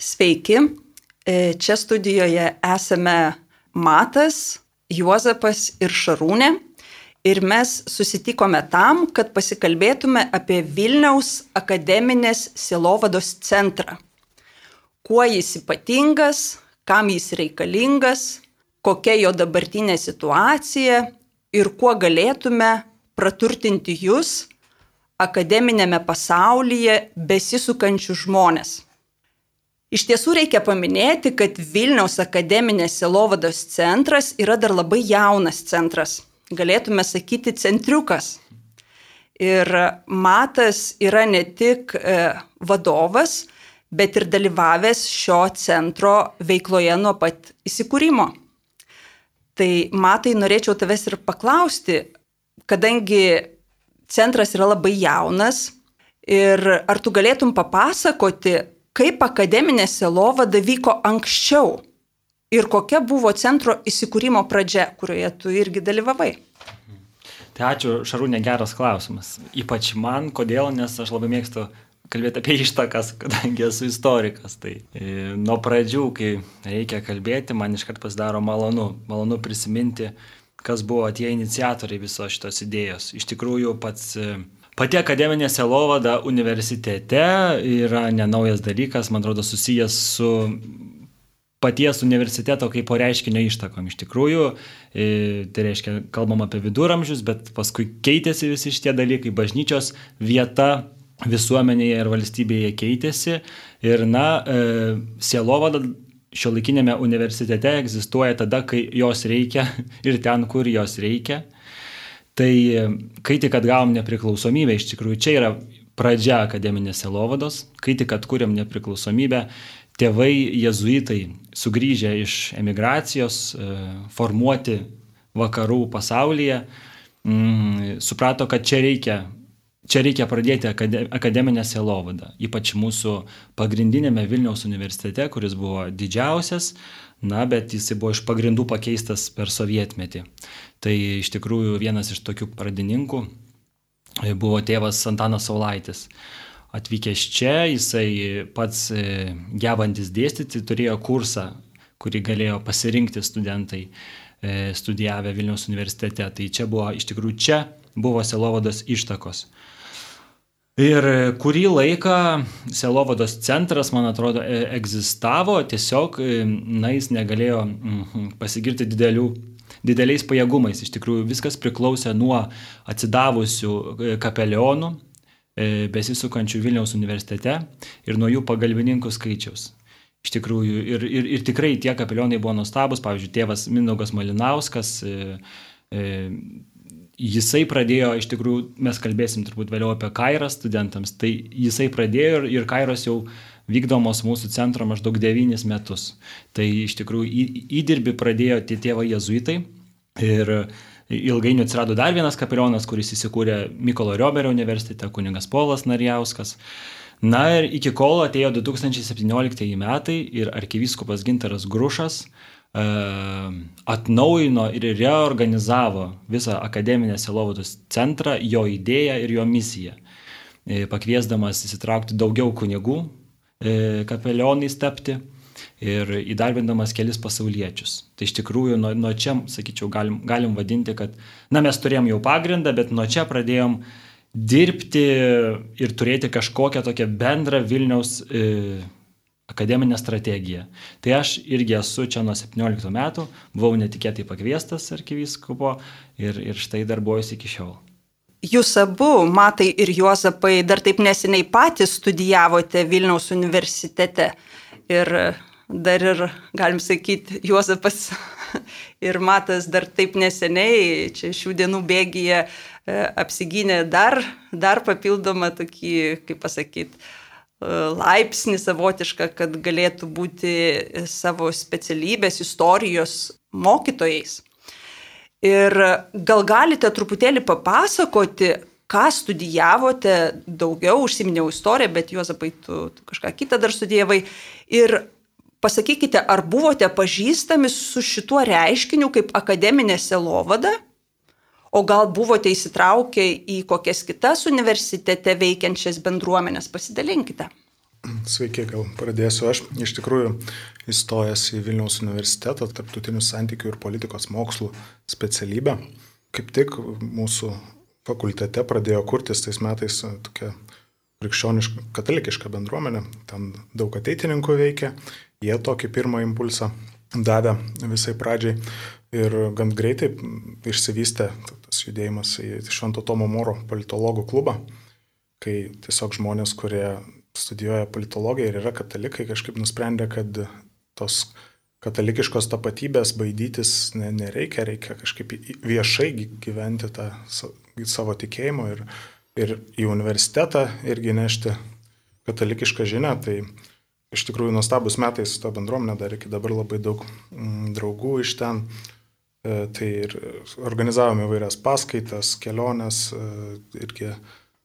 Sveiki, e, čia studijoje esame Matas, Juozapas ir Šarūnė. Ir mes susitikome tam, kad pasikalbėtume apie Vilniaus akademinės silovados centrą. Kuo jis ypatingas, kam jis reikalingas, kokia jo dabartinė situacija ir kuo galėtume praturtinti jūs akademinėme pasaulyje besisukančių žmonės. Iš tiesų reikia paminėti, kad Vilniaus akademinės silovados centras yra dar labai jaunas centras. Galėtume sakyti centriukas. Ir Matas yra ne tik e, vadovas, bet ir dalyvavęs šio centro veikloje nuo pat įsikūrimo. Tai Matai norėčiau tavęs ir paklausti, kadangi centras yra labai jaunas ir ar tu galėtum papasakoti, kaip akademinė selovada vyko anksčiau ir kokia buvo centro įsikūrimo pradžia, kurioje tu irgi dalyvavai. Tai ačiū, Šarūnė, geras klausimas. Ypač man, kodėl, nes aš labai mėgstu kalbėti apie ištakas, kadangi esu istorikas. Tai e, nuo pradžių, kai reikia kalbėti, man iškart pasidaro malonu, malonu prisiminti, kas buvo tie iniciatoriai visos šitos idėjos. Iš tikrųjų, pats e, Pati akademinė selovada universitete yra nenaujas dalykas, man atrodo, susijęs su paties universiteto kaip po reiškinio ištakom. Iš tikrųjų, e, tai reiškia, kalbam apie viduramžius, bet paskui keitėsi visi šitie dalykai, bažnyčios vieta visuomenėje ir valstybėje keitėsi. Ir, na, e, sielovada šio laikinėme universitete egzistuoja tada, kai jos reikia ir ten, kur jos reikia. Tai kai tik atgavom nepriklausomybę, iš tikrųjų čia yra pradžia akademinės selovados, kai tik atkūrėm nepriklausomybę, tėvai jezuitai sugrįžę iš emigracijos, e, formuoti vakarų pasaulyje, mm, suprato, kad čia reikia, čia reikia pradėti akademinę selovadą, ypač mūsų pagrindinėme Vilniaus universitete, kuris buvo didžiausias, na, bet jisai buvo iš pagrindų pakeistas per sovietmetį. Tai iš tikrųjų vienas iš tokių pradininkų e, buvo tėvas Antanas Saulaitis. Atvykęs čia, jisai pats e, gebantis dėstyti turėjo kursą, kurį galėjo pasirinkti studentai e, studijavę Vilniaus universitete. Tai čia buvo, iš tikrųjų, čia buvo Selovados ištakos. Ir kurį laiką Selovados centras, man atrodo, egzistavo, tiesiog, na, jis negalėjo mhm, pasigirti didelių dideliais pajėgumais. Iš tikrųjų viskas priklausė nuo atsidavusių e, kapelionų e, besisukančių Vilniaus universitete ir nuo jų pagalbininkų skaičiaus. Iš tikrųjų, ir, ir, ir tikrai tie kapelionai buvo nuostabus, pavyzdžiui, tėvas Mindaugas Malinauskas, e, e, jisai pradėjo, iš tikrųjų, mes kalbėsim turbūt vėliau apie Kairą studentams, tai jisai pradėjo ir, ir Kairos jau vykdomos mūsų centro maždaug devynis metus. Tai iš tikrųjų įdirbi pradėjo tie tėvai jezuitai ir ilgainiui atsirado dar vienas kapelionas, kuris įsikūrė Mykolo Rioberio universitete, kuningas Polas Narijauskas. Na ir iki kol atėjo 2017 metai ir arkivyskupas Ginteras Grušas atnaujino ir reorganizavo visą akademinę Selovados centrą, jo idėją ir jo misiją, e, pakviesdamas įsitraukti daugiau kunigų, E, kapelionais tapti ir įdarbindamas kelis pasauliečius. Tai iš tikrųjų nuo, nuo čia, sakyčiau, galim, galim vadinti, kad, na, mes turėjom jau pagrindą, bet nuo čia pradėjom dirbti ir turėti kažkokią tokią bendrą Vilniaus e, akademinę strategiją. Tai aš irgi esu čia nuo 17 metų, buvau netikėtai pakviestas arkivyskupo ir, ir štai darbuojuosi iki šiol. Jūs abu, Matai ir Juozapai, dar taip neseniai patys studijavote Vilniaus universitete. Ir dar ir, galim sakyti, Juozapas ir Matas dar taip neseniai, čia šių dienų bėgyje, e, apsigynė dar, dar papildomą tokį, kaip pasakyti, laipsnį savotišką, kad galėtų būti savo specialybės istorijos mokytojais. Ir gal galite truputėlį papasakoti, ką studijavote, daugiau užsiminiau istoriją, bet Juozapai, tu, tu kažką kitą dar studijavai. Ir pasakykite, ar buvote pažįstami su šituo reiškiniu kaip akademinė selovada, o gal buvote įsitraukę į kokias kitas universitete veikiančias bendruomenės, pasidalinkite. Sveiki, gal pradėsiu aš. Iš tikrųjų, įstojęs į Vilniaus universitetą, tarptautinių santykių ir politikos mokslų specialybę, kaip tik mūsų fakultete pradėjo kurtis tais metais tokia krikščioniška, katalikiška bendruomenė, ten daug ateitininkų veikia, jie tokį pirmą impulsą davė visai pradžiai ir gan greitai išsivystė tas judėjimas į Švento Tomo Moro politologų klubą, kai tiesiog žmonės, kurie studijuoja politologiją ir yra katalikai, kažkaip nusprendė, kad tos katalikiškos tapatybės baidytis nereikia, reikia kažkaip viešai gyventi tą savo tikėjimo ir, ir į universitetą irgi nešti katalikišką žinią. Tai iš tikrųjų nuostabus metai su ta bendruomenė, dar iki dabar labai daug mm, draugų iš ten. E, tai ir organizavome įvairias paskaitas, keliones, e, irgi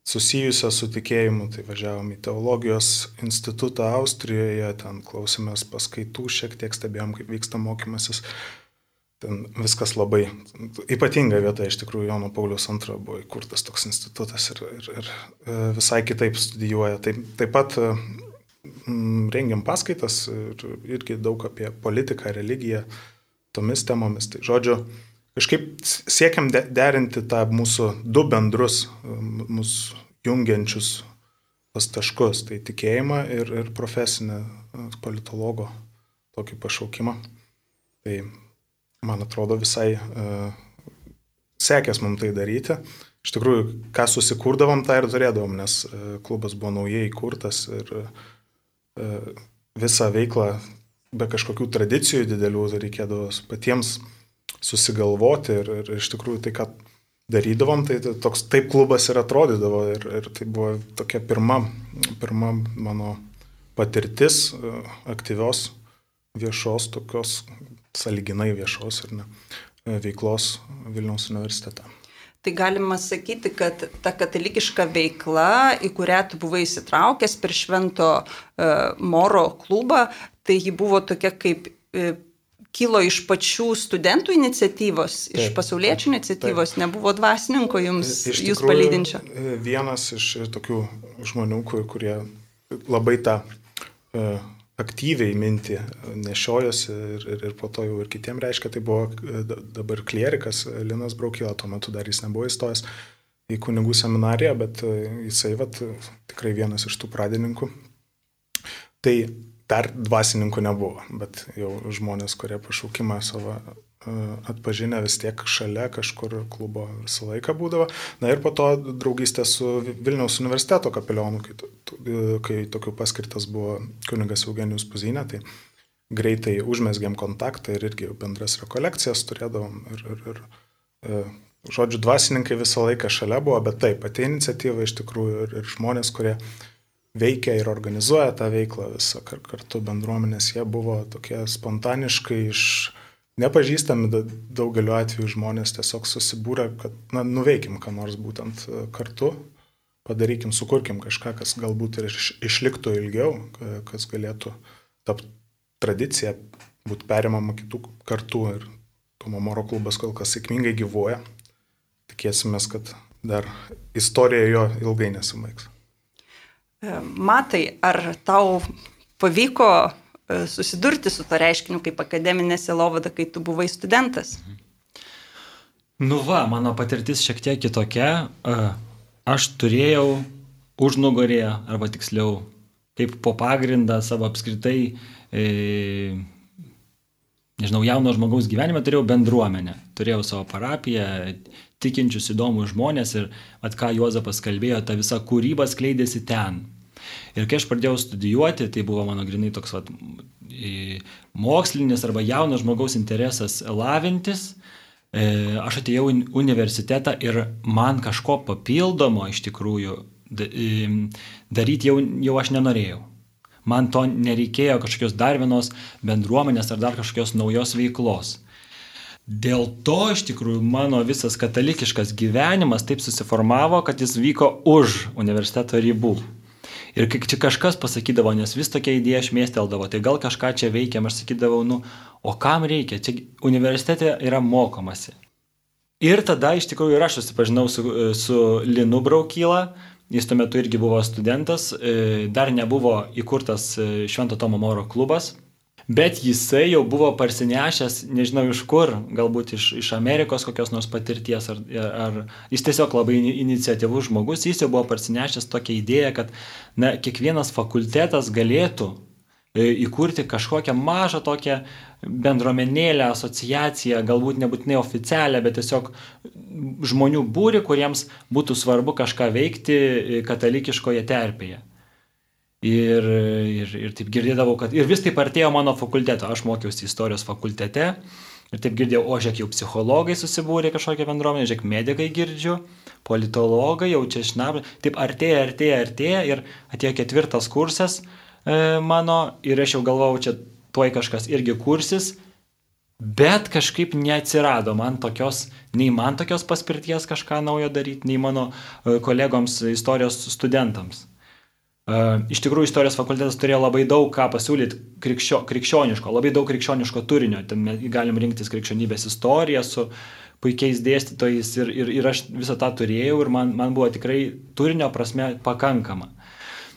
susijusią su tikėjimu, tai važiavom į teologijos institutą Austrijoje, ten klausėmės paskaitų, šiek tiek stebėjom, kaip vyksta mokymasis. Ten viskas labai ypatinga vieta, iš tikrųjų Jono Paulius II buvo įkurtas toks institutas ir, ir, ir e, visai kitaip studijuoja. Taip, taip pat rengiam paskaitas ir irgi daug apie politiką, religiją, tomis temomis. Tai žodžiu, kažkaip siekiam derinti tą mūsų du bendrus, mūsų jungiančius tas taškus, tai tikėjimą ir, ir profesinę politologo tokį pašaukimą. Tai man atrodo visai uh, sekės mums tai daryti. Iš tikrųjų, ką susikurdavom, tą ir turėdavom, nes uh, klubas buvo naujai įkurtas ir uh, visą veiklą be kažkokių tradicijų didelių reikėdavo patiems susigalvoti ir, ir iš tikrųjų tai, ką darydavom, tai toks taip klubas ir atrodydavo ir, ir tai buvo tokia pirma, pirma mano patirtis e, aktyvios viešos, tokios saliginai viešos ir ne, e, veiklos Vilniaus universitete. Tai galima sakyti, kad ta katalikiška veikla, į kurią tu buvai įsitraukęs per Švento uh, Moro klubą, tai ji buvo tokia kaip uh, kilo iš pačių studentų iniciatyvos, taip, iš pasauliečių iniciatyvos, taip. nebuvo dvasininko jums, iš jūs tikrųjų, palydinčio? Vienas iš tokių žmonių, kurie labai tą uh, aktyviai mintį nešiojosi ir, ir, ir po to jau ir kitiem reiškia, tai buvo e, dabar klierikas Linas Braukila, tuo metu dar jis nebuvo įstojęs į kunigų seminariją, bet e, jisai vat, tikrai vienas iš tų pradininkų. Tai dar dvasininkų nebuvo, bet jau žmonės, kurie pašaukimą savo e, atpažinę vis tiek šalia kažkur klubo visą laiką būdavo. Na ir po to draugystė su Vilniaus universiteto kapelionu, kai, kai tokiu paskirtas buvo kunigas Eugenijus Puzinė, tai greitai užmesgėm kontaktą ir irgi bendras rekolekcijas turėdavom. Ir, ir, ir, e, žodžiu, dvasininkai visą laiką šalia buvo, bet taip, pati iniciatyva iš tikrųjų ir, ir žmonės, kurie veikia ir organizuoja tą veiklą visą kartu bendruomenės, jie buvo tokie spontaniškai iš nepažįstami daugeliu atveju žmonės tiesiog susibūrė, kad na, nuveikim ką nors būtent e, kartu, padarykim, sukurkim kažką, kas galbūt ir išliktų ilgiau, kas galėtų tapti tradicija, būti perimama kitų kartų ir Tomo Moro klubas kol kas sėkmingai gyvuoja. Tikėsime, kad dar istorija jo ilgai nesibaigs. Matai, ar tau pavyko e, susidurti su to reiškiniu kaip akademinė selovada, kai tu buvai studentas? Nu va, mano patirtis šiek tiek kitokia. E, aš turėjau užnugarėje, arba tiksliau, kaip po pagrindą savo apskritai, e, nežinau, jauno žmogaus gyvenime turėjau bendruomenę. Turėjau savo parapiją, tikinčius įdomus žmonės ir, at ką Juozapas kalbėjo, ta visa kūryba skleidėsi ten. Ir kai aš pradėjau studijuoti, tai buvo mano grinai toks vat, mokslinis arba jauno žmogaus interesas lavintis. E, aš atėjau į universitetą ir man kažko papildomo iš tikrųjų daryti jau, jau aš nenorėjau. Man to nereikėjo kažkokios dar vienos bendruomenės ar dar kažkokios naujos veiklos. Dėl to iš tikrųjų mano visas katalikiškas gyvenimas taip susiformavo, kad jis vyko už universiteto ribų. Ir kai čia kažkas pasakydavo, nes vis tokia idėja šmėsteldavo, tai gal kažką čia veikiam, aš sakydavau, nu, o kam reikia, čia universitete yra mokomasi. Ir tada iš tikrųjų ir aš susipažinau su, su Linu Braukyla, jis tuo metu irgi buvo studentas, e, dar nebuvo įkurtas e, Švento Tomo Moro klubas, bet jisai jau buvo parsinešęs, nežinau iš kur, galbūt iš, iš Amerikos kokios nors patirties, ar, ar jis tiesiog labai iniciatyvus žmogus, jis jau buvo parsinešęs tokią idėją, kad na, kiekvienas fakultetas galėtų e, įkurti kažkokią mažą tokią bendruomenėlę, asociaciją, galbūt nebūtinai oficialią, bet tiesiog žmonių būri, kuriems būtų svarbu kažką veikti e, katalikiškoje terpėje. Ir, ir, ir taip girdėdavau, kad ir vis taip artėjo mano fakulteto. Aš mokiausi istorijos fakultete ir taip girdėjau, o žiūrėk, jau psichologai susibūrė kažkokią bendruomenę, žiūrėk, medikai girdžiu, politologai jau čia šnab. Taip artėja, artėja, artėja ir atėjo ketvirtas kursas e, mano ir aš jau galvojau, čia tuoj kažkas irgi kursis. Bet kažkaip neatsirado man tokios, nei man tokios paspirties kažką naujo daryti, nei mano e, kolegoms istorijos studentams. Iš tikrųjų, istorijos fakultetas turėjo labai daug ką pasiūlyti krikščio, krikščioniško, labai daug krikščioniško turinio. Ten galim rinktis krikščionybės istoriją su puikiais dėstytojais ir, ir, ir aš visą tą turėjau ir man, man buvo tikrai turinio prasme pakankama.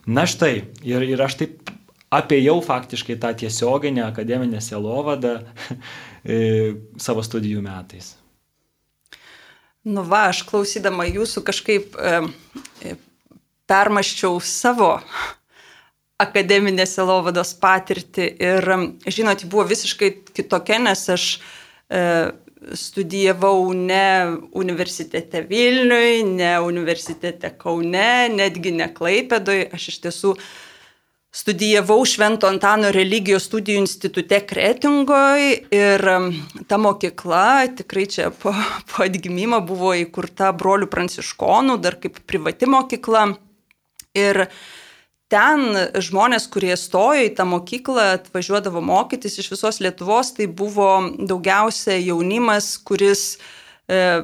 Na štai, ir, ir aš taip apėjau faktiškai tą tiesioginę akademinę selovadą e, savo studijų metais. Nu va, aš klausydama jūsų kažkaip e, permaščiau savo akademinę selovados patirtį ir, žinot, buvo visiškai kitokia, nes aš e, studijavau ne universitete Vilniui, ne universitete Kaune, netgi ne Klaipėdoj, aš iš tiesų studijavau Švento Antano religijos studijų institute Kretingoje ir ta mokykla tikrai čia po, po atgimimo buvo įkurta brolių pranciškonų, dar kaip privati mokykla. Ir ten žmonės, kurie stojo į tą mokyklą, atvažiuodavo mokytis iš visos Lietuvos, tai buvo daugiausia jaunimas, kuris e,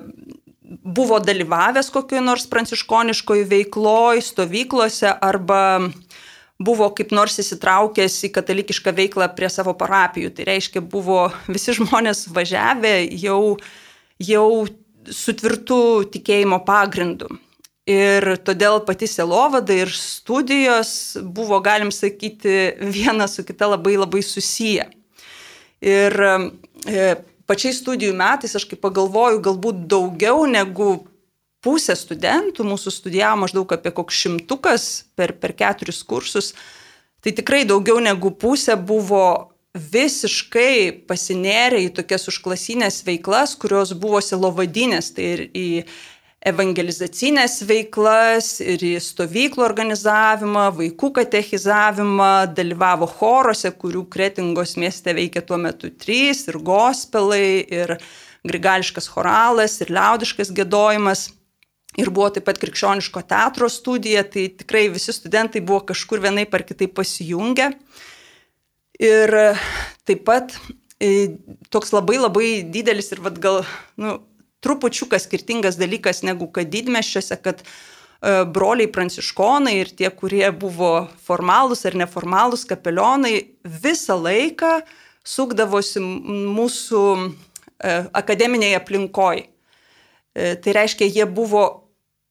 buvo dalyvavęs kokioje nors pranciškoniškoje veikloje, stovyklose arba buvo kaip nors įsitraukęs į katalikišką veiklą prie savo parapijų. Tai reiškia, buvo visi žmonės važiavę jau, jau su tvirtu tikėjimo pagrindu. Ir todėl pati selovada ir studijos buvo, galim sakyti, viena su kita labai labai susiję. Ir e, pačiais studijų metais aš kaip pagalvoju, galbūt daugiau negu pusė studentų, mūsų studijavo maždaug apie koks šimtukas per, per keturis kursus, tai tikrai daugiau negu pusė buvo visiškai pasinėrę į tokias užklasinės veiklas, kurios buvo silovadinės, tai ir į evangelizacinės veiklas, ir į stovyklų organizavimą, vaikų katechizavimą, dalyvavo choruose, kurių Kretingos mieste veikė tuo metu trys, ir gospelai, ir grigališkas choralas, ir liaudiškas gėdojimas. Ir buvo taip pat krikščioniško teatro studija, tai tikrai visi studentai buvo kažkur vienai par kitai pasijungę. Ir taip pat e, toks labai labai didelis ir vad gal, nu, trupučiuką skirtingas dalykas negu kad didmeščiuose, kad e, broliai pranciškonai ir tie, kurie buvo formalūs ar neformalūs kapelionai, visą laiką sukdavosi mūsų e, akademiniai aplinkoje. Tai reiškia, jie buvo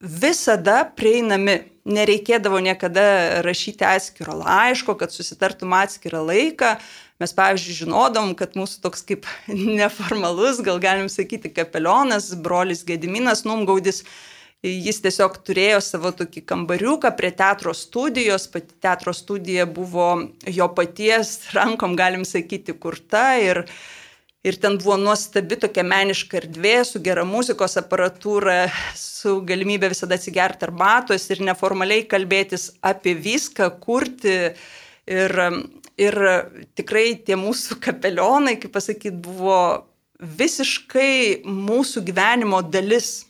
visada prieinami. Nereikėdavo niekada rašyti atskiro laiško, kad susitartum atskirą laiką. Mes, pavyzdžiui, žinodom, kad mūsų toks kaip neformalus, gal galim sakyti, kapelionas, brolis Gediminas Numgaudis, jis tiesiog turėjo savo tokį kambariuką prie teatro studijos, pati teatro studija buvo jo paties rankom, galim sakyti, kurta ir, ir ten buvo nuostabi tokia meniška erdvė su gera muzikos aparatūra, su galimybė visada atsigerti arbatos ir neformaliai kalbėtis apie viską, kurti. Ir Ir tikrai tie mūsų kapelionai, kaip pasakyti, buvo visiškai mūsų gyvenimo dalis.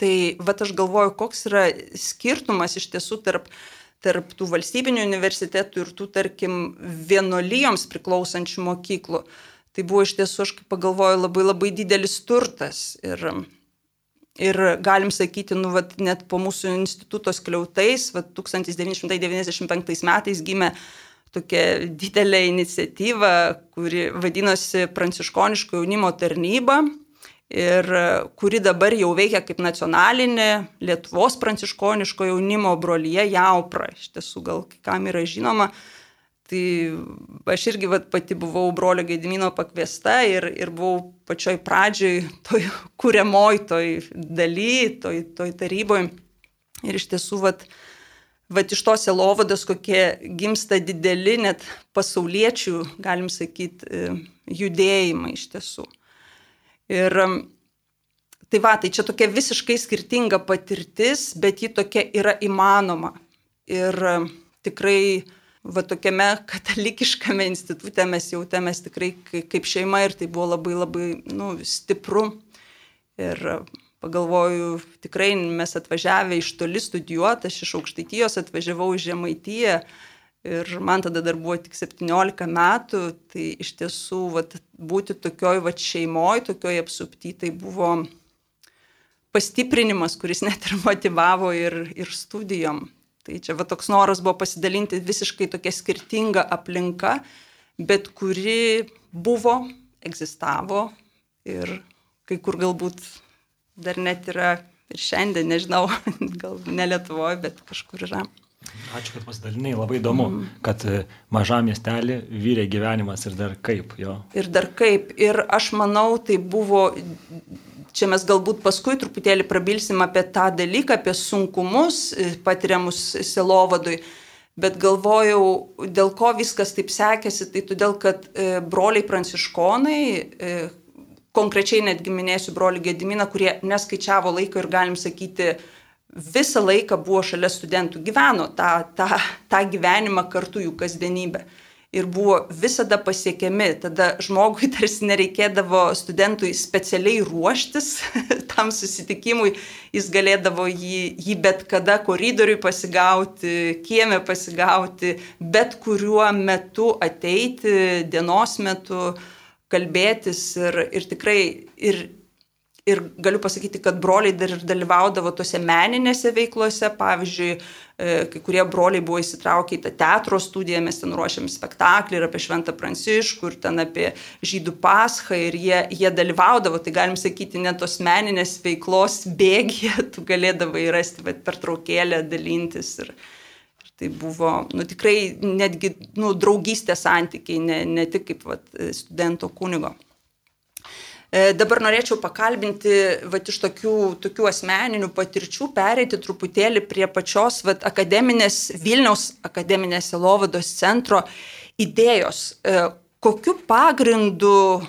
Tai va aš galvoju, koks yra skirtumas iš tiesų tarp, tarp tų valstybinių universitetų ir tų, tarkim, vienolyjoms priklausančių mokyklų. Tai buvo iš tiesų, aš kaip pagalvoju, labai labai didelis turtas. Ir, ir galim sakyti, nu, vat, net po mūsų instituto skliautais, vat, 1995 metais gimė tokia didelė iniciatyva, kuri vadinosi Pranciškoniško jaunimo tarnyba. ir kuri dabar jau veikia kaip nacionalinė Lietuvos pranciškoniško jaunimo brolyje Jaupra. Iš tiesų, gal kam yra žinoma, Tai aš irgi vat, pati buvau brolio Gedimino pakviesta ir, ir buvau pačioj pradžioj, toj kūriamoj, toj daly, toj, toj taryboj. Ir iš tiesų, vat, vat iš tos elovados, kokie gimsta dideli, net pasauliečių, galim sakyti, e, judėjimai iš tiesų. Ir tai va, tai čia tokia visiškai skirtinga patirtis, bet ji tokia yra įmanoma. Ir tikrai va tokiame katalikiškame institutė mes jautėmės tikrai kaip šeima ir tai buvo labai labai nu, stipru. Ir pagalvoju, tikrai mes atvažiavę iš toli studijuoti, aš iš aukštaitijos atvažiavau į Žemaitiją ir man tada dar buvo tik 17 metų, tai iš tiesų vat, būti tokioj vat, šeimoj, tokioj apsupty, tai buvo pastiprinimas, kuris net ir motivavo ir, ir studijom. Tai čia va toks noras buvo pasidalinti visiškai tokia skirtinga aplinka, bet kuri buvo, egzistavo ir kai kur galbūt dar net yra ir šiandien, nežinau, gal ne Lietuvoje, bet kažkur yra. Ačiū, kad pasidalinai, labai įdomu, mm. kad e, mažam miestelį vyrė gyvenimas ir dar kaip jo. Ir dar kaip. Ir aš manau, tai buvo Čia mes galbūt paskui truputėlį prabilsim apie tą dalyką, apie sunkumus e, patiriamus silovadui. Bet galvojau, dėl ko viskas taip sekėsi, tai todėl, kad e, broliai pranciškonai, e, konkrečiai netgi minėsiu brolių Gediminą, kurie neskaičiavo laiko ir galim sakyti, visą laiką buvo šalia studentų, gyveno tą, tą, tą gyvenimą kartu jų kasdienybę ir buvo visada pasiekiami. Tada žmogui tarsi nereikėdavo studentui specialiai ruoštis tam susitikimui, jis galėdavo jį, jį bet kada koridoriui pasigauti, kieme pasigauti, bet kuriuo metu ateiti, dienos metu kalbėtis ir, ir tikrai ir Ir galiu pasakyti, kad broliai dar ir dalyvaudavo tose meninėse veiklose. Pavyzdžiui, e, kai kurie broliai buvo įsitraukę į tą teatro studiją, mes ten ruošiam spektaklį ir apie Šventą Pranciškų, ir ten apie žydų paschą, ir jie, jie dalyvaudavo. Tai galim sakyti, net tos meninės veiklos bėgėje tu galėdavai rasti per traukėlę dalintis. Ir, ir tai buvo nu, tikrai netgi nu, draugystės santykiai, ne, ne tik kaip vat, studento kunigo. E, dabar norėčiau pakalbinti vat, iš tokių, tokių asmeninių patirčių, pereiti truputėlį prie pačios vat, akademinės, Vilniaus akademinės Elovados centro idėjos. E, kokiu pagrindu e,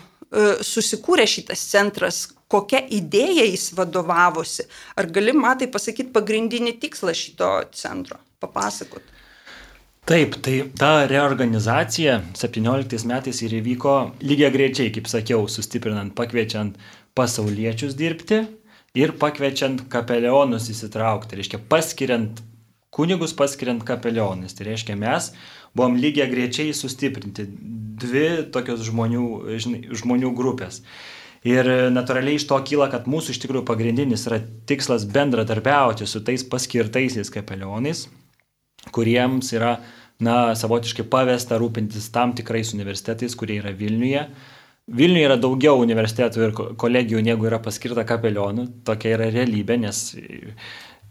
susikūrė šitas centras, kokia idėja jis vadovavosi? Ar gali, matai, pasakyti pagrindinį tikslą šito centro? Papasakot. Taip, tai ta reorganizacija 17 metais ir įvyko lygiai greičiai, kaip sakiau, sustiprinant, pakviečiant pasauliečius dirbti ir pakviečiant kapelionus įsitraukti. Reiškia, paskiriant kunigus, paskiriant kapelionus. Tai reiškia, mes buvom lygiai greičiai sustiprinti dvi tokios žmonių, žinai, žmonių grupės. Ir natūraliai iš to kyla, kad mūsų iš tikrųjų pagrindinis yra tikslas bendradarbiauti su tais paskirtaisiais kapelionais, kuriems yra na, savotiškai pavesta rūpintis tam tikrais universitetais, kurie yra Vilniuje. Vilniuje yra daugiau universitetų ir kolegijų, negu yra paskirta kapelionų. Tokia yra realybė, nes,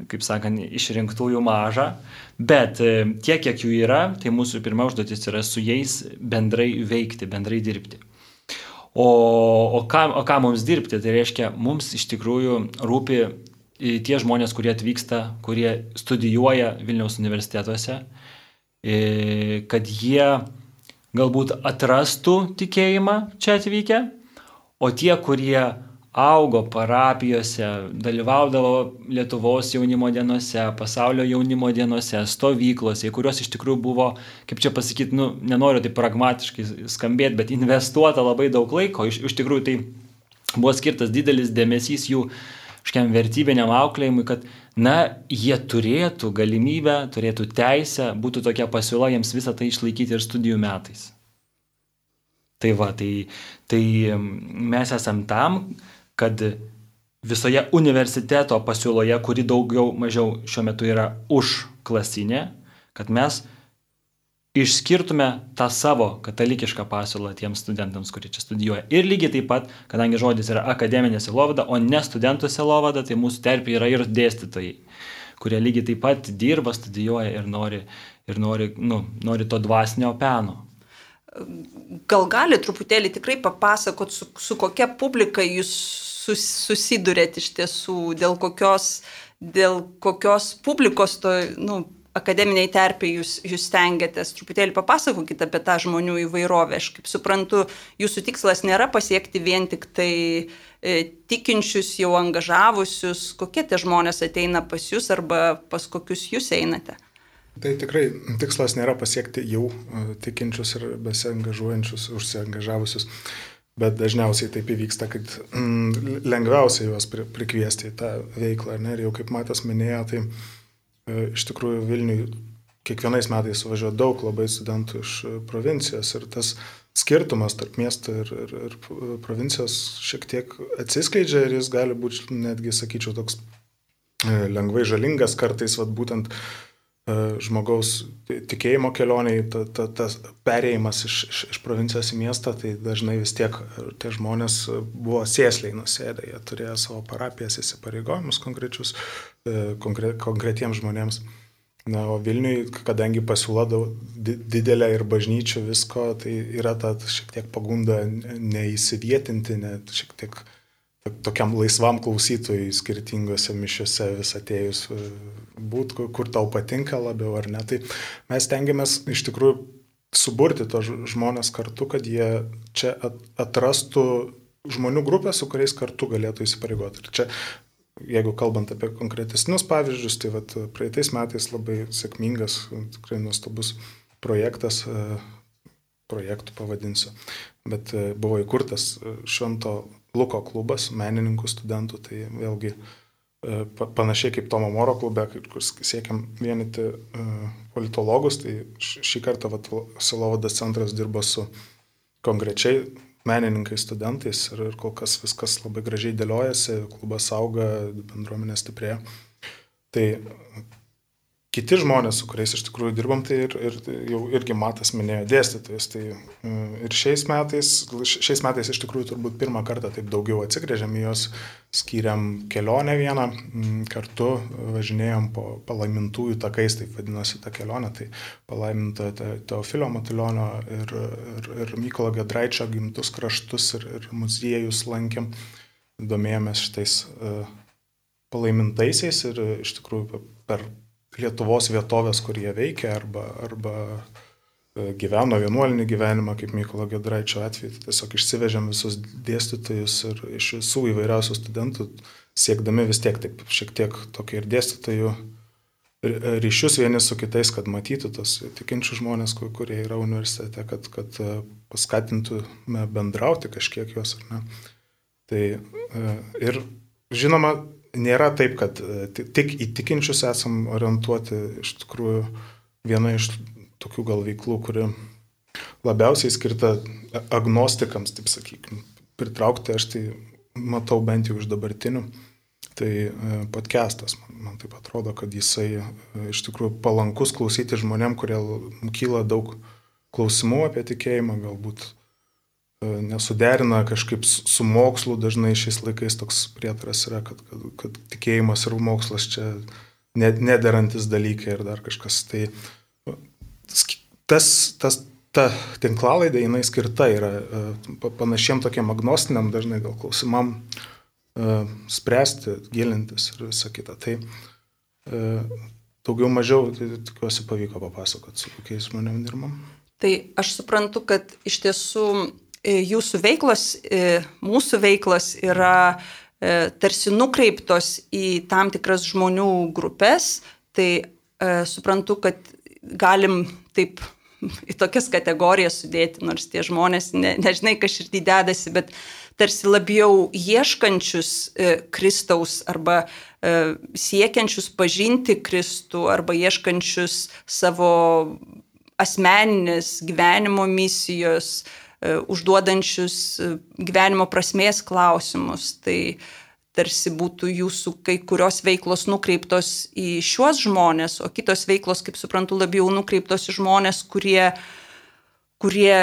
kaip sakant, išrinktųjų maža. Bet tiek, kiek jų yra, tai mūsų pirma užduotis yra su jais bendrai veikti, bendrai dirbti. O, o, ką, o ką mums dirbti? Tai reiškia, mums iš tikrųjų rūpi tie žmonės, kurie atvyksta, kurie studijuoja Vilniaus universitetuose, kad jie galbūt atrastų tikėjimą čia atvykę, o tie, kurie augo parapijose, dalyvaudavo Lietuvos jaunimo dienose, pasaulio jaunimo dienose, stovyklose, kurios iš tikrųjų buvo, kaip čia pasakyti, nu, nenoriu tai pragmatiškai skambėti, bet investuota labai daug laiko, iš, iš tikrųjų tai buvo skirtas didelis dėmesys jų kažkiam vertybiniam auklėjimui, kad, na, jie turėtų galimybę, turėtų teisę, būtų tokia pasiūla jiems visą tai išlaikyti ir studijų metais. Tai va, tai, tai mes esam tam, kad visoje universiteto pasiūloje, kuri daugiau mažiau šiuo metu yra už klasinė, kad mes išskirtume tą savo katalikišką pasiūlą tiems studentams, kurie čia studijuoja. Ir lygiai taip pat, kadangi žodis yra akademinė silovada, o ne studentų silovada, tai mūsų terpė yra ir dėstytojai, kurie lygiai taip pat dirba, studijuoja ir nori, ir nori, nu, nori to dvasinio peno. Gal gali truputėlį tikrai papasakot, su, su kokia publika jūs sus, susidurėt iš tiesų, dėl kokios, dėl kokios publikos to, nu, akademiniai terpiai jūs, jūs stengiatės. Truputėlį papasakokit apie tą žmonių įvairovę. Aš kaip suprantu, jūsų tikslas nėra pasiekti vien tik tai e, tikinčius, jau angažavusius, kokie tie žmonės ateina pas jūs arba pas kokius jūs einate. Tai tikrai tikslas nėra pasiekti jau e, tikinčius ir besiangažuojančius, užsiangažavusius, bet dažniausiai taip įvyksta, kad mm, lengviausia juos prikviesti į tą veiklą. Ne? Ir jau kaip Matas minėjo, tai iš tikrųjų Vilniui kiekvienais metais suvažiuoja daug labai studentų iš e, provincijos ir tas skirtumas tarp miesto ir, ir, ir provincijos šiek tiek atsiskleidžia ir jis gali būti netgi, sakyčiau, toks e, lengvai žalingas kartais, vad būtent žmogaus tikėjimo kelioniai, tas ta, ta perėjimas iš, iš, iš provincijos į miestą, tai dažnai vis tiek tie žmonės buvo sėsliai nusėdę, jie turėjo savo parapijas įsipareigojimus konkrečius, konkre, konkretiems žmonėms. Na, o Vilniui, kadangi pasiūla didelė ir bažnyčių visko, tai yra ta šiek tiek pagunda neįsivietinti, net šiek tiek tokiam laisvam klausytojui skirtingose mišiuose vis atėjus e, būt, kur tau patinka labiau ar ne. Tai mes tengiamės iš tikrųjų suburti tos žmonės kartu, kad jie čia atrastų žmonių grupę, su kuriais kartu galėtų įsipareigoti. Ir čia Jeigu kalbant apie konkretesnius pavyzdžius, tai vat, praeitais metais labai sėkmingas, tikrai nuostabus projektas, e, projektų pavadinsiu, bet e, buvo įkurtas e, Švento Luko klubas menininkų studentų, tai vėlgi panašiai kaip Tomo Moro klube, kur siekiam vienyti politologus, tai šį kartą Silovadas centras dirba su konkrečiai menininkais, studentais ir, ir kol kas viskas labai gražiai dėliojasi, klubas auga, bendruomenė stiprėja. Tai kiti žmonės, su kuriais iš tikrųjų dirbam, tai ir, ir jau irgi Matas minėjo dėstytojus. Tai e, ir šiais metais, šiais metais iš tikrųjų turbūt pirmą kartą taip daugiau atsigrėžėm į juos, skiriam kelionę vieną, kartu važinėjom po palaimintųjų takais, taip vadinosi ta kelionė, tai palaiminta Teofilio Matulionio ir, ir, ir Mykolo Gedraičio gimtus kraštus ir, ir muziejus lankėm, domėjomės šitais uh, palaimintaisiais ir iš tikrųjų per Lietuvos vietovės, kur jie veikia arba, arba e, gyveno vienuolinį gyvenimą, kaip Mykolo Gedraičio atveju. Tai tiesiog išsivežėm visus dėstytojus ir iš visų įvairiausių studentų, siekdami vis tiek taip šiek tiek tokį ir dėstytojų ryšius vieni su kitais, kad matytų tos tikinčių žmonės, kurie yra universitete, kad, kad e, paskatintume bendrauti kažkiek juos ar ne. Tai e, ir žinoma, nėra taip, kad e, tik į tikinčius esam orientuoti, iš tikrųjų viena iš tokių gal veiklų, kuri labiausiai skirta agnostikams, taip sakykime, pritraukti, aš tai matau bent jau iš dabartinių. Tai e, podcastas, man, man taip atrodo, kad jisai e, iš tikrųjų palankus klausyti žmonėm, kurie kyla daug klausimų apie tikėjimą, galbūt E, nesuderina kažkaip su mokslu, dažnai šiais laikais toks prietaras yra, kad, kad, kad tikėjimas ir mokslas čia nederantis dalykai ir dar kažkas. Tai tas, tas, ta tinklalaidė, jinai skirta yra e, panašiem tokiem agnostiniam dažnai gal klausimam e, spręsti, gilintis ir visą kitą. Tai daugiau mažiau, tai tikiuosi, pavyko papasakoti, su kokiais žmonėmis dirbam. Tai aš suprantu, kad iš tiesų E, jūsų veiklos, e, mūsų veiklos yra e, tarsi nukreiptos į tam tikras žmonių grupės, tai suprantu, kad galim taip į tokias kategorijas sudėti, nors tie žmonės ne, nežinai, kas širdį dedasi, bet tarsi labiau ieškančius e, Kristaus arba e, siekiančius pažinti Kristų arba ieškančius savo asmeninės gyvenimo misijos, e, E, užduodančius e, gyvenimo prasmės klausimus. Tai, tarsi būtų jūsų kai kurios veiklos nukreiptos į šiuos žmonės, o kitos veiklos, kaip suprantu, labiau nukreiptos į žmonės, kurie, kurie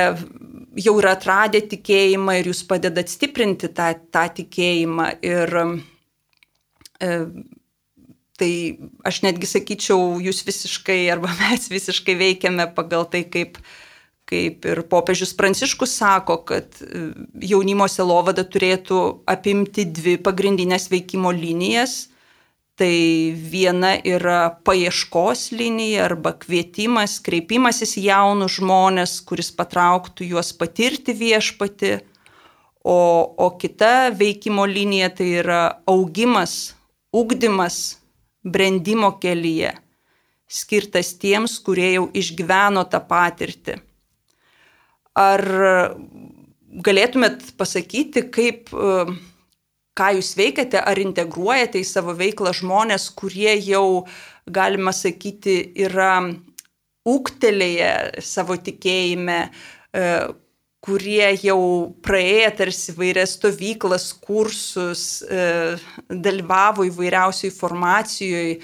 jau yra atradę tikėjimą ir jūs padedat stiprinti tą, tą tikėjimą. Ir e, tai aš netgi sakyčiau, jūs visiškai arba mes visiškai veikiame pagal tai, kaip kaip ir popiežius Pranciškus sako, kad e, jaunimo selovada turėtų apimti dvi pagrindinės veikimo linijas. Tai viena yra paieškos linija arba kvietimas, kreipimasis į jaunus žmonės, kuris patrauktų juos patirti viešpati, o, o kita veikimo linija tai yra augimas, ugdymas, brandimo kelyje, skirtas tiems, kurie jau išgyveno tą patirtį. Ar galėtumėt pasakyti, kaip, e, ką jūs veikiate, ar integruojate į savo veiklą žmonės, kurie jau, galima sakyti, yra ūktelėję savo tikėjime, e, kurie jau praėję tarsi vairias stovyklas, kursus, e, dalyvavo įvairiausiai formacijoje,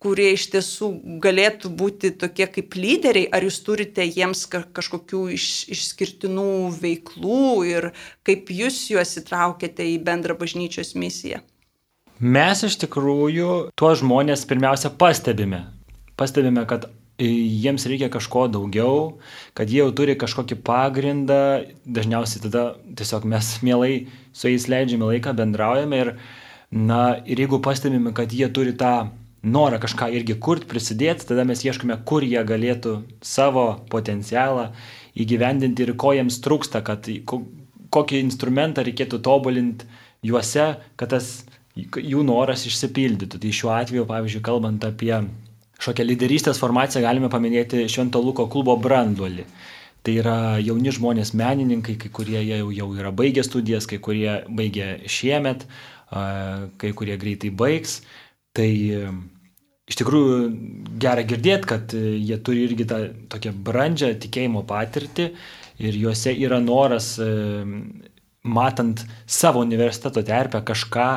kurie iš tiesų galėtų būti tokie kaip lyderiai, ar jūs turite jiems kažkokių iš, išskirtinų veiklų ir kaip jūs juos įtraukėte į bendrą bažnyčios misiją? Mes iš tikrųjų tuos žmonės pirmiausia pastebime. Pastebime, kad jiems reikia kažko daugiau, kad jie jau turi kažkokį pagrindą, dažniausiai tada tiesiog mes mielai su jais leidžiame laiką, bendraujame ir, na, ir jeigu pastebime, kad jie turi tą norą kažką irgi kurti, prisidėti, tada mes ieškome, kur jie galėtų savo potencialą įgyvendinti ir ko jiems trūksta, kad kokį instrumentą reikėtų tobulinti juose, kad tas jų noras išsipildytų. Tai šiuo atveju, pavyzdžiui, kalbant apie šokią lyderystės formaciją, galime paminėti Švento Luko klubo branduolį. Tai yra jauni žmonės menininkai, kai kurie jau, jau yra baigę studijas, kai kurie baigė šiemet, kai kurie greitai baigs. Tai iš tikrųjų gera girdėti, kad e, jie turi irgi tą tokią brandžią tikėjimo patirtį ir juose yra noras, e, matant savo universiteto terpę, kažką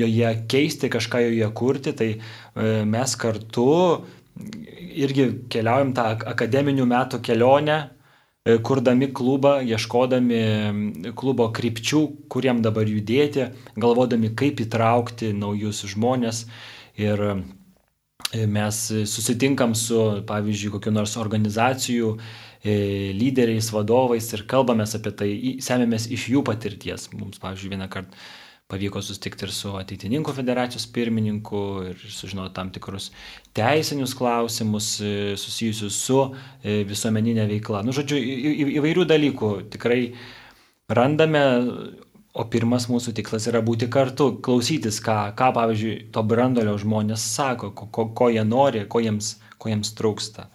joje keisti, kažką joje kurti, tai e, mes kartu irgi keliaujam tą akademinių metų kelionę, kurdami klubą, ieškodami klubo krypčių, kuriem dabar judėti, galvodami, kaip įtraukti naujus žmonės Ir e, mes susitinkam su, pavyzdžiui, kokiu nors organizacijų e, lyderiais, vadovais ir kalbamės apie tai, semėmės iš jų patirties. Mums, pavyzdžiui, vieną kartą pavyko susitikti ir su ateitininkų federacijos pirmininku ir sužinoti tam tikrus teisinius klausimus e, susijusius su visuomeninė veikla. Nu, žodžiu, įvairių dalykų tikrai randame O pirmas mūsų tikslas yra būti kartu, klausytis, ką, ką pavyzdžiui, to brandolio žmonės sako, ko, ko, jie nori, ko jiems, ko jiems trūksta.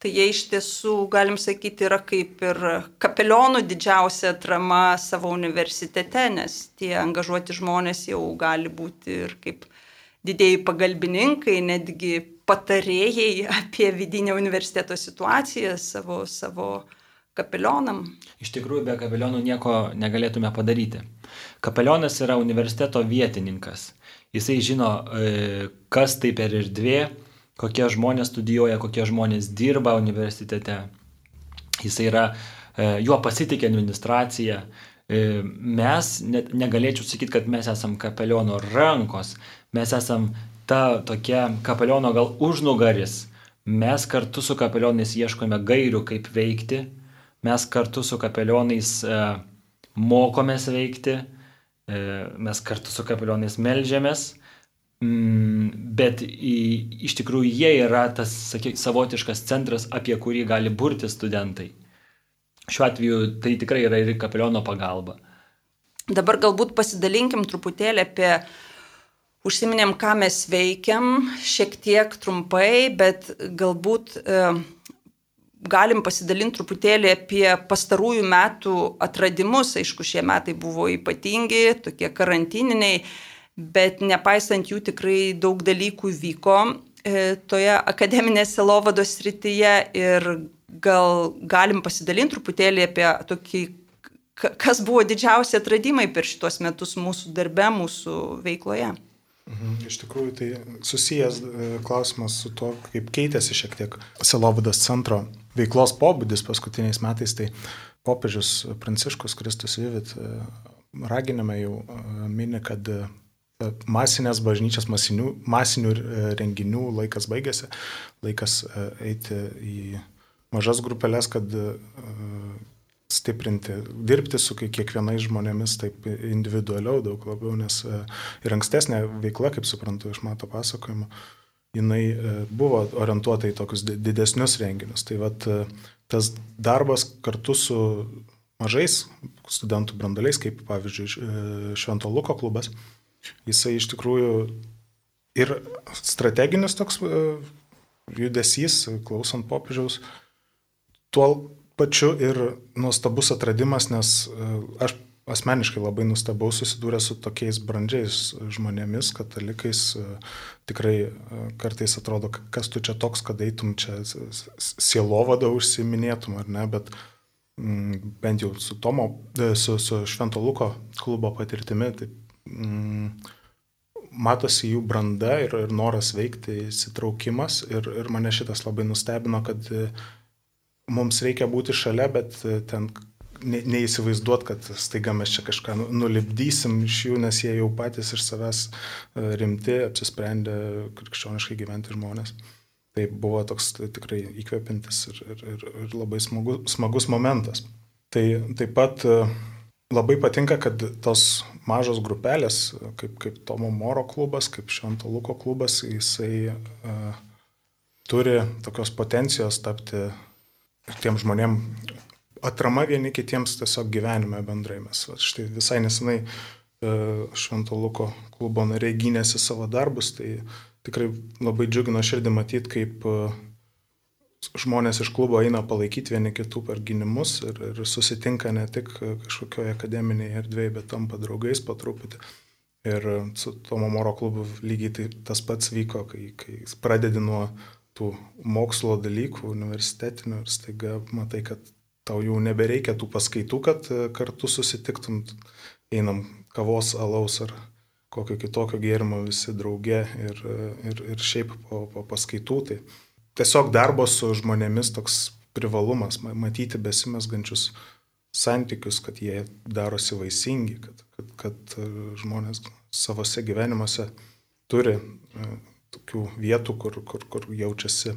Tai jie iš tiesų, galim sakyti, yra kaip ir kapelionų didžiausia atrama savo universitete, nes tie angažuoti žmonės jau gali būti ir kaip didėjai pagalbininkai, netgi patarėjai apie vidinę universiteto situaciją savo, savo kapelionam. Iš tikrųjų, be kapelionų nieko negalėtume padaryti. Kapelionas yra universiteto vietininkas. Jisai žino, e, kas tai per erdvė, kokie žmonės studijuoja, kokie žmonės dirba universitete. Jisai yra, e, juo pasitikė administracija. E, mes, net negalėčiau sakyti, kad mes esam kapeliono rankos, mes esam ta tokia kapeliono gal užnugaris. Mes kartu su kapelionais ieškome gairių, kaip veikti, mes kartu su kapelionais mokomės veikti, mes kartu su kapelionais melžiamės, mm, bet iš tikrųjų jie yra tas, sakyk, savotiškas centras, apie kurį gali burti studentai. Šiuo atveju tai tikrai yra ir kapeliono pagalba. Dabar galbūt pasidalinkim truputėlį apie Užsiminėm, ką mes veikiam, šiek tiek trumpai, bet galbūt e, galim pasidalinti truputėlį apie pastarųjų metų atradimus. Aišku, šie metai buvo ypatingi, tokie karantininiai, bet nepaisant jų tikrai daug dalykų vyko e, toje akademinės selovados srityje ir gal galim pasidalinti truputėlį apie tokį kas buvo didžiausi atradimai per šitos metus mūsų darbe, mūsų veikloje. Mhm. Iš tikrųjų, tai susijęs e, klausimas su to, kaip keitėsi šiek tiek Silovadas centro veiklos pobūdis paskutiniais metais. Tai popiežius Pranciškus Kristus Vivit e, raginame jau e, mini, kad masinės bažnyčios, masinių, masinių renginių laikas baigėsi, laikas eiti į mažas grupelės, kad stiprinti, dirbti su kiekvienais žmonėmis taip individualiau daug labiau, nes e, ir ankstesnė veikla, kaip suprantu iš mato pasakojimo, jinai e, buvo orientuota į tokius didesnius renginius. Tai vat, e, tas darbas kartu su mažais studentų brandaliais, kaip pavyzdžiui Švento Luko klubas, jisai iš tikrųjų ir strateginis toks judesys, klausant popiežiaus, tuo pačiu ir nuostabus atradimas, nes e, aš asmeniškai labai nustebau susidūrę su tokiais brandžiais žmonėmis, katalikais. E, tikrai e, kartais atrodo, kas tu čia toks, kad eitum čia sielovada užsiminėtum ar ne, bet mm, bent jau su Tomo, su, su Švento Luko klubo patirtimi, tai mm, matosi jų branda ir, ir noras veikti, įsitraukimas ir, ir mane šitas labai nustebino, kad mums reikia būti šalia, bet e, ten ne, neįsivaizduot, kad staiga mes čia kažką nu, nulipdysim iš jų, nes jie jau patys iš savęs e, rimti, apsisprendę krikščioniškai gyventi žmonės. Tai buvo toks tai tikrai įkvepintis ir, ir, ir, ir labai smagu, smagus momentas. Tai taip pat e, labai patinka, kad tos mažos grupelės, kaip, kaip Tomo Moro klubas, kaip Švento Luko klubas, jisai uh, turi tokios potencijos tapti tiem žmonėm atrama vieni kitiems tiesiog gyvenime bendrai. Mes va, štai visai nesenai e, Švento Luko klubo nariai gynėsi savo darbus, tai tikrai labai džiugina širdį matyti, kaip e, žmonės iš klubo eina palaikyti vieni kitų per gynimus ir, ir susitinka ne tik kažkokioje akademinėje erdvėje, bet tampa draugais po truputį. Ir su Tomo Moro klubu lygiai tai tas pats vyko, kai, kai pradedi nuo tų mokslo dalykų universitetinių ir staiga matai, kad tau jau nebereikia tų paskaitų, kad e, kartu susitiktum, einam kavos, alaus ar kokio kitokio gėrimo visi drauge ir, e, ir, ir šiaip po, po paskaitų. Tai tiesiog darbo su žmonėmis toks privalumas, matyti besimesgančius santykius, kad jie darosi vaisingi, kad, kad, kad e, žmonės savose gyvenimuose turi tokių vietų, kur, kur, kur jaučiasi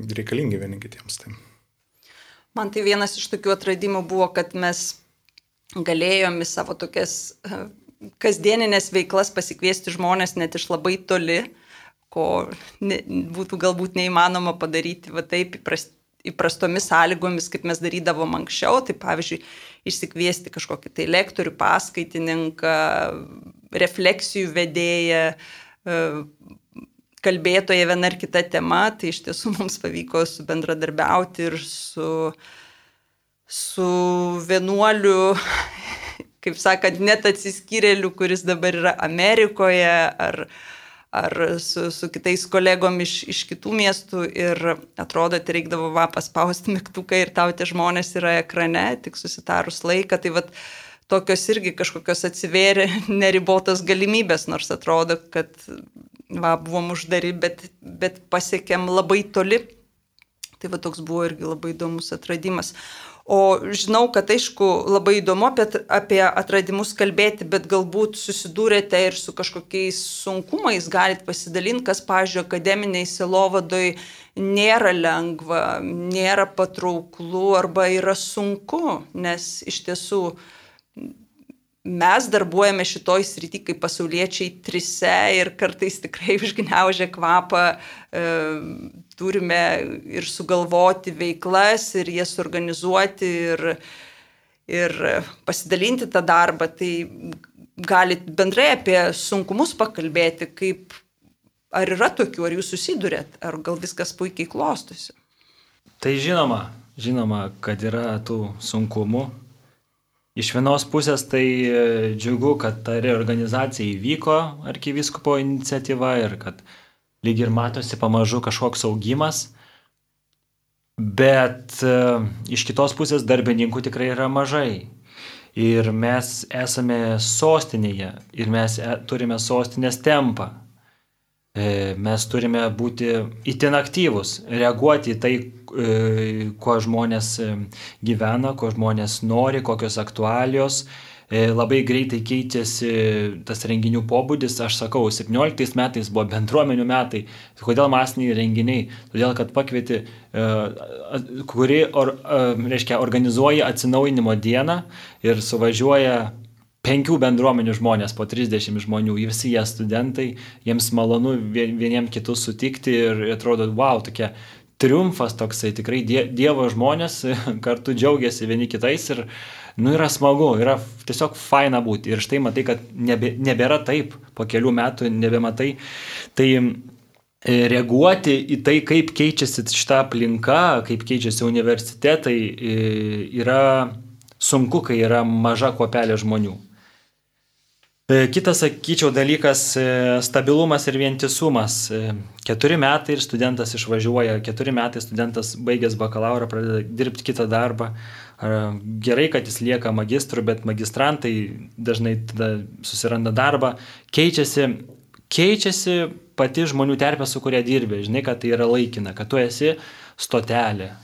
reikalingi vieni kitiems. Tai. Man tai vienas iš tokių atradimų buvo, kad mes galėjome savo tokias e, kasdieninės veiklas pasikviesti žmonės net iš labai toli, ko ne, būtų galbūt neįmanoma padaryti va taip įprast, įprastomis sąlygomis, kaip mes darydavom anksčiau. Tai pavyzdžiui, išsikviesti kažkokį tai lektorių, paskaitininką, refleksijų vedėją, e, kalbėtoje viena ar kita tema, tai iš tiesų mums pavyko bendradarbiauti ir su, su vienuoliu, kaip sakant, net atsiskyrėliu, kuris dabar yra Amerikoje, ar, ar su, su kitais kolegom iš, iš kitų miestų ir atrodo, tai reikdavo va paspausti mygtuką ir tau tie žmonės yra ekrane, tik susitarus laiką. Tai vat, tokios irgi kažkokios atsivėrė neribotos galimybės, nors atrodo, kad va, buvom uždari, bet, bet pasiekėm labai toli. Tai va toks buvo irgi labai įdomus atradimas. O žinau, kad aišku, labai įdomu apie, apie atradimus kalbėti, bet galbūt susidūrėte ir su kažkokiais sunkumais, galit pasidalinti, kas, pažiūrėjau, akademiniai silovadoj nėra lengva, nėra patrauklų arba yra sunku, nes iš tiesų mes darbuojame šitoj srity kaip pasauliečiai trise ir kartais tikrai užgniaužę kvapą e, turime ir sugalvoti veiklas ir jas organizuoti ir, ir pasidalinti tą darbą. Tai galit bendrai apie sunkumus pakalbėti, kaip ar yra tokių, ar jūs susidurėt, ar gal viskas puikiai klostosi. Tai žinoma, žinoma, kad yra tų sunkumų Iš vienos pusės tai e, džiugu, kad ta reorganizacija įvyko arkiviskopo iniciatyva ir kad lyg ir matosi pamažu kažkoks augimas, bet e, iš kitos pusės darbininkų tikrai yra mažai. Ir mes esame sostinėje ir mes e, turime sostinės tempą. Mes turime būti itin aktyvus, reaguoti į tai, kuo žmonės gyvena, kuo žmonės nori, kokios aktualios. Labai greitai keičiasi tas renginių pobūdis, aš sakau, 17 metais buvo bendruomenių metai. Kodėl masiniai renginiai? Todėl, kad pakvieti, kuri, or, reiškia, organizuoja atsinaujinimo dieną ir suvažiuoja penkių bendruomenių žmonės, po 30 žmonių, visi jie studentai, jiems malonu vieniem kitus sutikti ir atrodo, wow, tokia triumfas toksai, tikrai die, Dievo žmonės kartu džiaugiasi vieni kitais ir, nu, yra smagu, yra tiesiog faina būti. Ir štai matai, kad nebe, nebėra taip, po kelių metų nebematai. Tai e, reaguoti į tai, kaip keičiasi šitą aplinką, kaip keičiasi universitetai, e, yra sunku, kai yra maža kopelė žmonių. E, kitas, sakyčiau, dalykas e, - stabilumas ir vientisumas. E, keturi metai ir studentas išvažiuoja, keturi metai studentas baigęs bakalauro pradeda dirbti kitą darbą. Gerai, kad jis lieka magistru, bet magistrantai dažnai susiranda darbą. Keičiasi, keičiasi pati žmonių terpė, su kuria dirbi. Žinai, kad tai yra laikina, kad tu esi stotelė.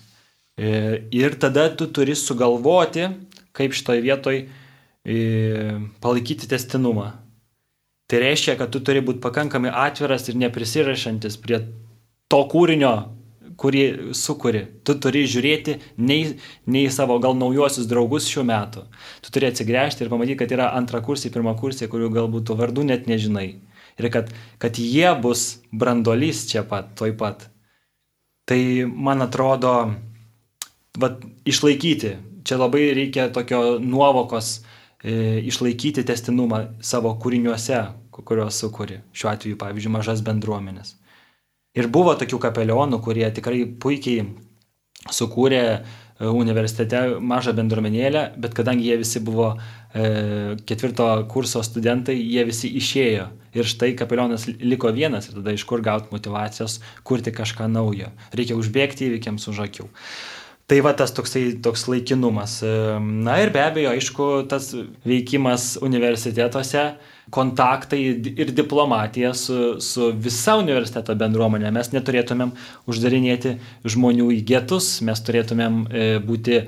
Ir tada tu turi sugalvoti, kaip šitoje vietoje palaikyti testinumą. Tai reiškia, kad tu turi būti pakankamai atviras ir neprisirašantis prie to kūrinio, kurį sukuri. Tu turi žiūrėti ne į, ne į savo gal naujuosius draugus šiuo metu. Tu turi atsigręžti ir pamatyti, kad yra antra kursai, pirma kursai, kurių galbūt tu vardų net nežinai. Ir kad, kad jie bus brandolys čia pat, toj pat. Tai man atrodo, vat, išlaikyti. Čia labai reikia tokio nuovokos E, išlaikyti testinumą savo kūriniuose, kuriuos sukūri. Šiuo atveju, pavyzdžiui, mažas bendruomenės. Ir buvo tokių kapelionų, kurie tikrai puikiai sukūrė e, universitete mažą bendruomenėlę, bet kadangi jie visi buvo e, ketvirto kurso studentai, jie visi išėjo. Ir štai kapelionas liko vienas ir tada iš kur gauti motivacijos kurti kažką naujo. Reikia užbėgti įvykiams už akių. Tai va tas toksai toks laikinumas. Na ir be abejo, aišku, tas veikimas universitetuose, kontaktai ir diplomatija su, su visa universiteto bendruomenė. Mes neturėtumėm uždarinėti žmonių į getus, mes turėtumėm e, būti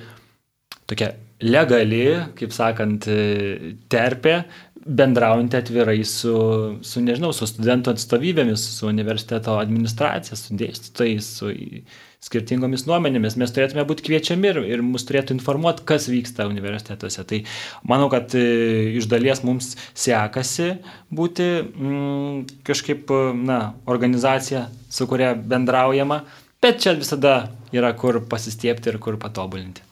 tokia legali, kaip sakant, e, terpė, bendraujant atvirai su, su, nežinau, su studentų atstovybėmis, su universiteto administracija, su dėstytojais, su skirtingomis nuomenėmis, mes turėtume būti kviečiami ir, ir mus turėtų informuoti, kas vyksta universitetuose. Tai manau, kad e, iš dalies mums sekasi būti mm, kažkaip, na, organizacija, su kuria bendraujama, bet čia visada yra kur pasistiepti ir kur patobulinti.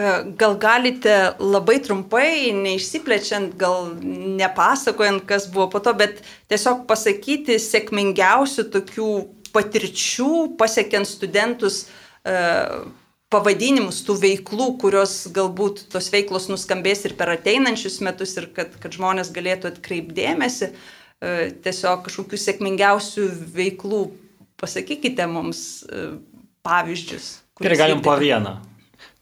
E, gal galite labai trumpai, neišsiplečiant, gal nepasakojant, kas buvo po to, bet tiesiog pasakyti sėkmingiausių tokių patirčių pasiekiant studentus e, pavadinimus tų veiklų, kurios galbūt tos veiklos nuskambės ir per ateinančius metus ir kad, kad žmonės galėtų atkreipdėmėsi, e, tiesiog kažkokių sėkmingiausių veiklų. Pasakykite mums e, pavyzdžius. Gerai, galim po vieną.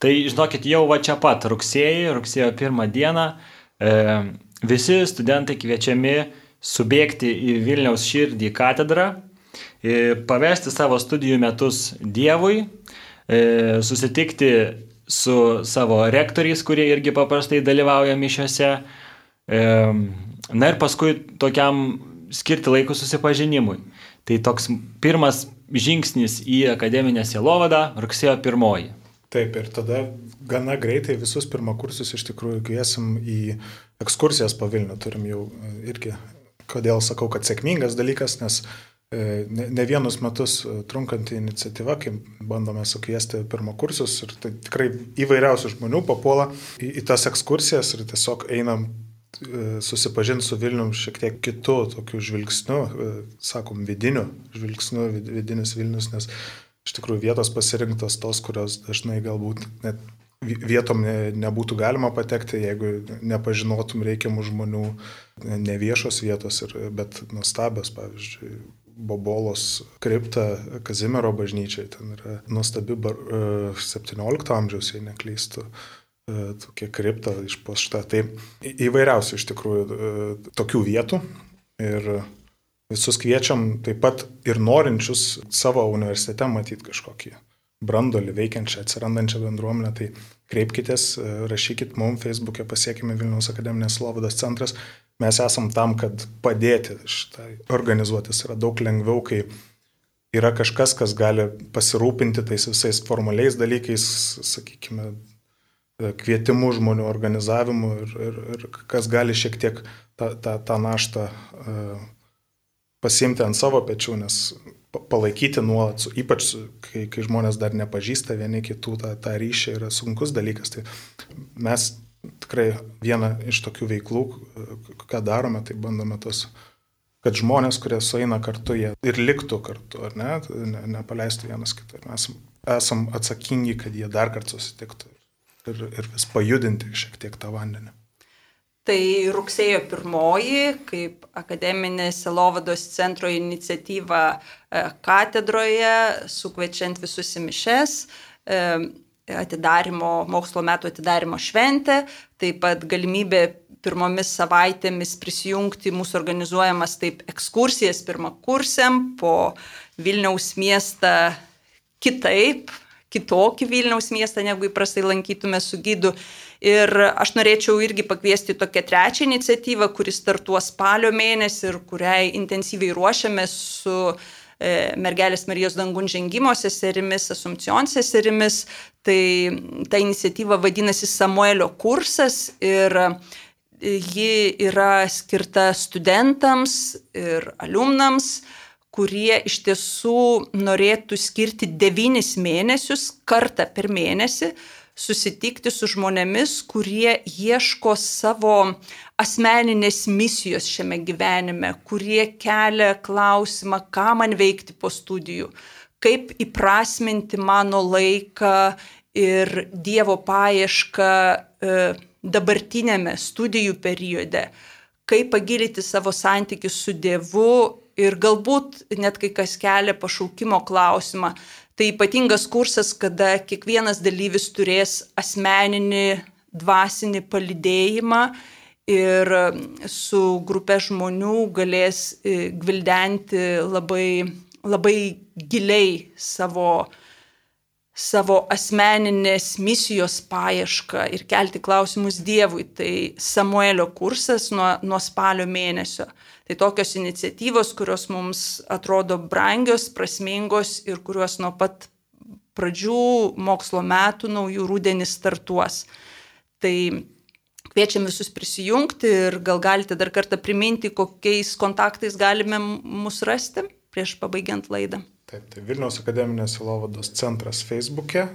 Tai žinokit, jau va čia pat rugsėjai, rugsėjo pirmą dieną, e, visi studentai kviečiami subėgti į Vilniaus širdį katedrą pavesti savo studijų metus Dievui, e, susitikti su savo rektoriais, kurie irgi paprastai dalyvauja mišiuose. E, na ir paskui tokiam skirti laiko susipažinimui. Tai toks pirmas žingsnis į akademinę sielovadą rugsėjo pirmoji. Taip, ir tada gana greitai visus pirmakursius iš tikrųjų kviesim į ekskursijas po Vilnių. Turim jau irgi, kodėl sakau, kad sėkmingas dalykas, nes E, ne, ne vienus metus e, trunkanti iniciatyva, kai bandome sukviesti pirmakursius ir tai tikrai įvairiausių žmonių papuola į, į tas ekskursijas ir tiesiog einam e, susipažinti su Vilnium šiek tiek kitų tokių žvilgsnių, sakom, vidinių žvilgsnių, vidinis Vilnius, nes iš tikrųjų vietos pasirinktos tos, kurios dažnai galbūt net vietom ne, nebūtų galima patekti, jeigu nepažinotum reikiamų žmonių, ne viešos vietos, ir, bet nuostabios, pavyzdžiui, Bobolos kripta Kazimiero bažnyčiai, ten yra nuostabi bar, 17 e, amžiaus, jei neklystu, tokia kripta išpošta. Tai įvairiausių iš tikrųjų tokių vietų ir visus kviečiam taip pat ir norinčius savo universitete matyti kažkokį brandolį veikiančią, atsirandančią bendruomenę, tai kreipkitės, rašykit mums Facebook'e, pasiekime Vilniaus akademinės Slovados centras. Mes esam tam, kad padėti šitai organizuotis. Yra daug lengviau, kai yra kažkas, kas gali pasirūpinti tais visais formaliais dalykais, sakykime, kvietimų žmonių organizavimu ir, ir, ir kas gali šiek tiek tą, tą, tą naštą uh, pasimti ant savo pečių, nes palaikyti nuolat, ypač kai, kai žmonės dar nepažįsta vieni kitų, tą, tą ryšį yra sunkus dalykas. Tai mes tikrai vieną iš tokių veiklų, ką darome, tai bandome tos, kad žmonės, kurie sueina kartu, jie ir liktų kartu, ar ne, ne nepaleistų vienas kitą. Mes esam atsakingi, kad jie dar kartą susitiktų ir, ir vis pajudinti šiek tiek tą vandenį. Tai rugsėjo pirmoji, kaip akademinė Selovados centro iniciatyva e, katedroje, sukviečiant visus į mišes, e, atidarimo, mokslo metų atidarimo šventė, taip pat galimybė pirmomis savaitėmis prisijungti mūsų organizuojamas taip ekskursijas pirmakursiam po Vilniaus miestą kitaip, kitokį Vilniaus miestą, negu įprastai lankytume su gydu. Ir aš norėčiau irgi pakviesti tokią trečią iniciatyvą, kuris startuos spalio mėnesį ir kuriai intensyviai ruošiamės su e, mergelės Marijos dangun žengimo seserimis, Asumcion seserimis. Tai ta iniciatyva vadinasi Samuelio kursas ir ji yra skirta studentams ir alumnams kurie iš tiesų norėtų skirti devynis mėnesius kartą per mėnesį susitikti su žmonėmis, kurie ieško savo asmeninės misijos šiame gyvenime, kurie kelia klausimą, ką man veikti po studijų, kaip įprasminti mano laiką ir Dievo paiešką e, dabartinėme studijų periode, kaip pagilinti savo santykius su Dievu ir galbūt net kai kas kelia pašaukimo klausimą, Tai ypatingas kursas, kada kiekvienas dalyvis turės asmeninį dvasinį palidėjimą ir su grupė žmonių galės e, gvildenti labai, labai giliai savo, savo asmeninės misijos paiešką ir kelti klausimus Dievui. Tai Samuelio kursas nuo, nuo spalio mėnesio. Tai tokios iniciatyvos, kurios mums atrodo brangios, prasmingos ir kurios nuo pat pradžių mokslo metų naujų rūdienį startuos. Tai kviečiam visus prisijungti ir gal galite dar kartą priminti, kokiais kontaktais galime mus rasti prieš pabaigiant laidą. Taip, tai Vilniaus akademinės Silovados centras Facebook'e,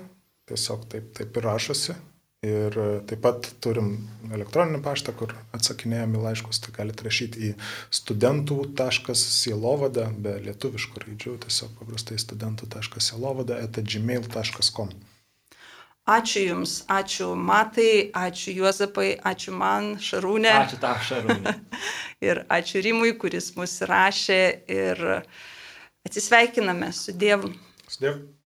tiesiog taip, taip ir rašosi, Ir e, taip pat turim elektroninį paštą, kur atsakinėjami laiškus, tai galite rašyti į studentų.sielovada, be lietuviškų raidžių, tiesiog paprastai studentų.sielovada etagmail.com. Ačiū Jums, ačiū Matai, ačiū Juozapai, ačiū man, Šarūnė. Ačiū tau, Šarūnė. ir ačiū Rimui, kuris mus rašė ir atsisveikiname su Dievu. Su Dievu.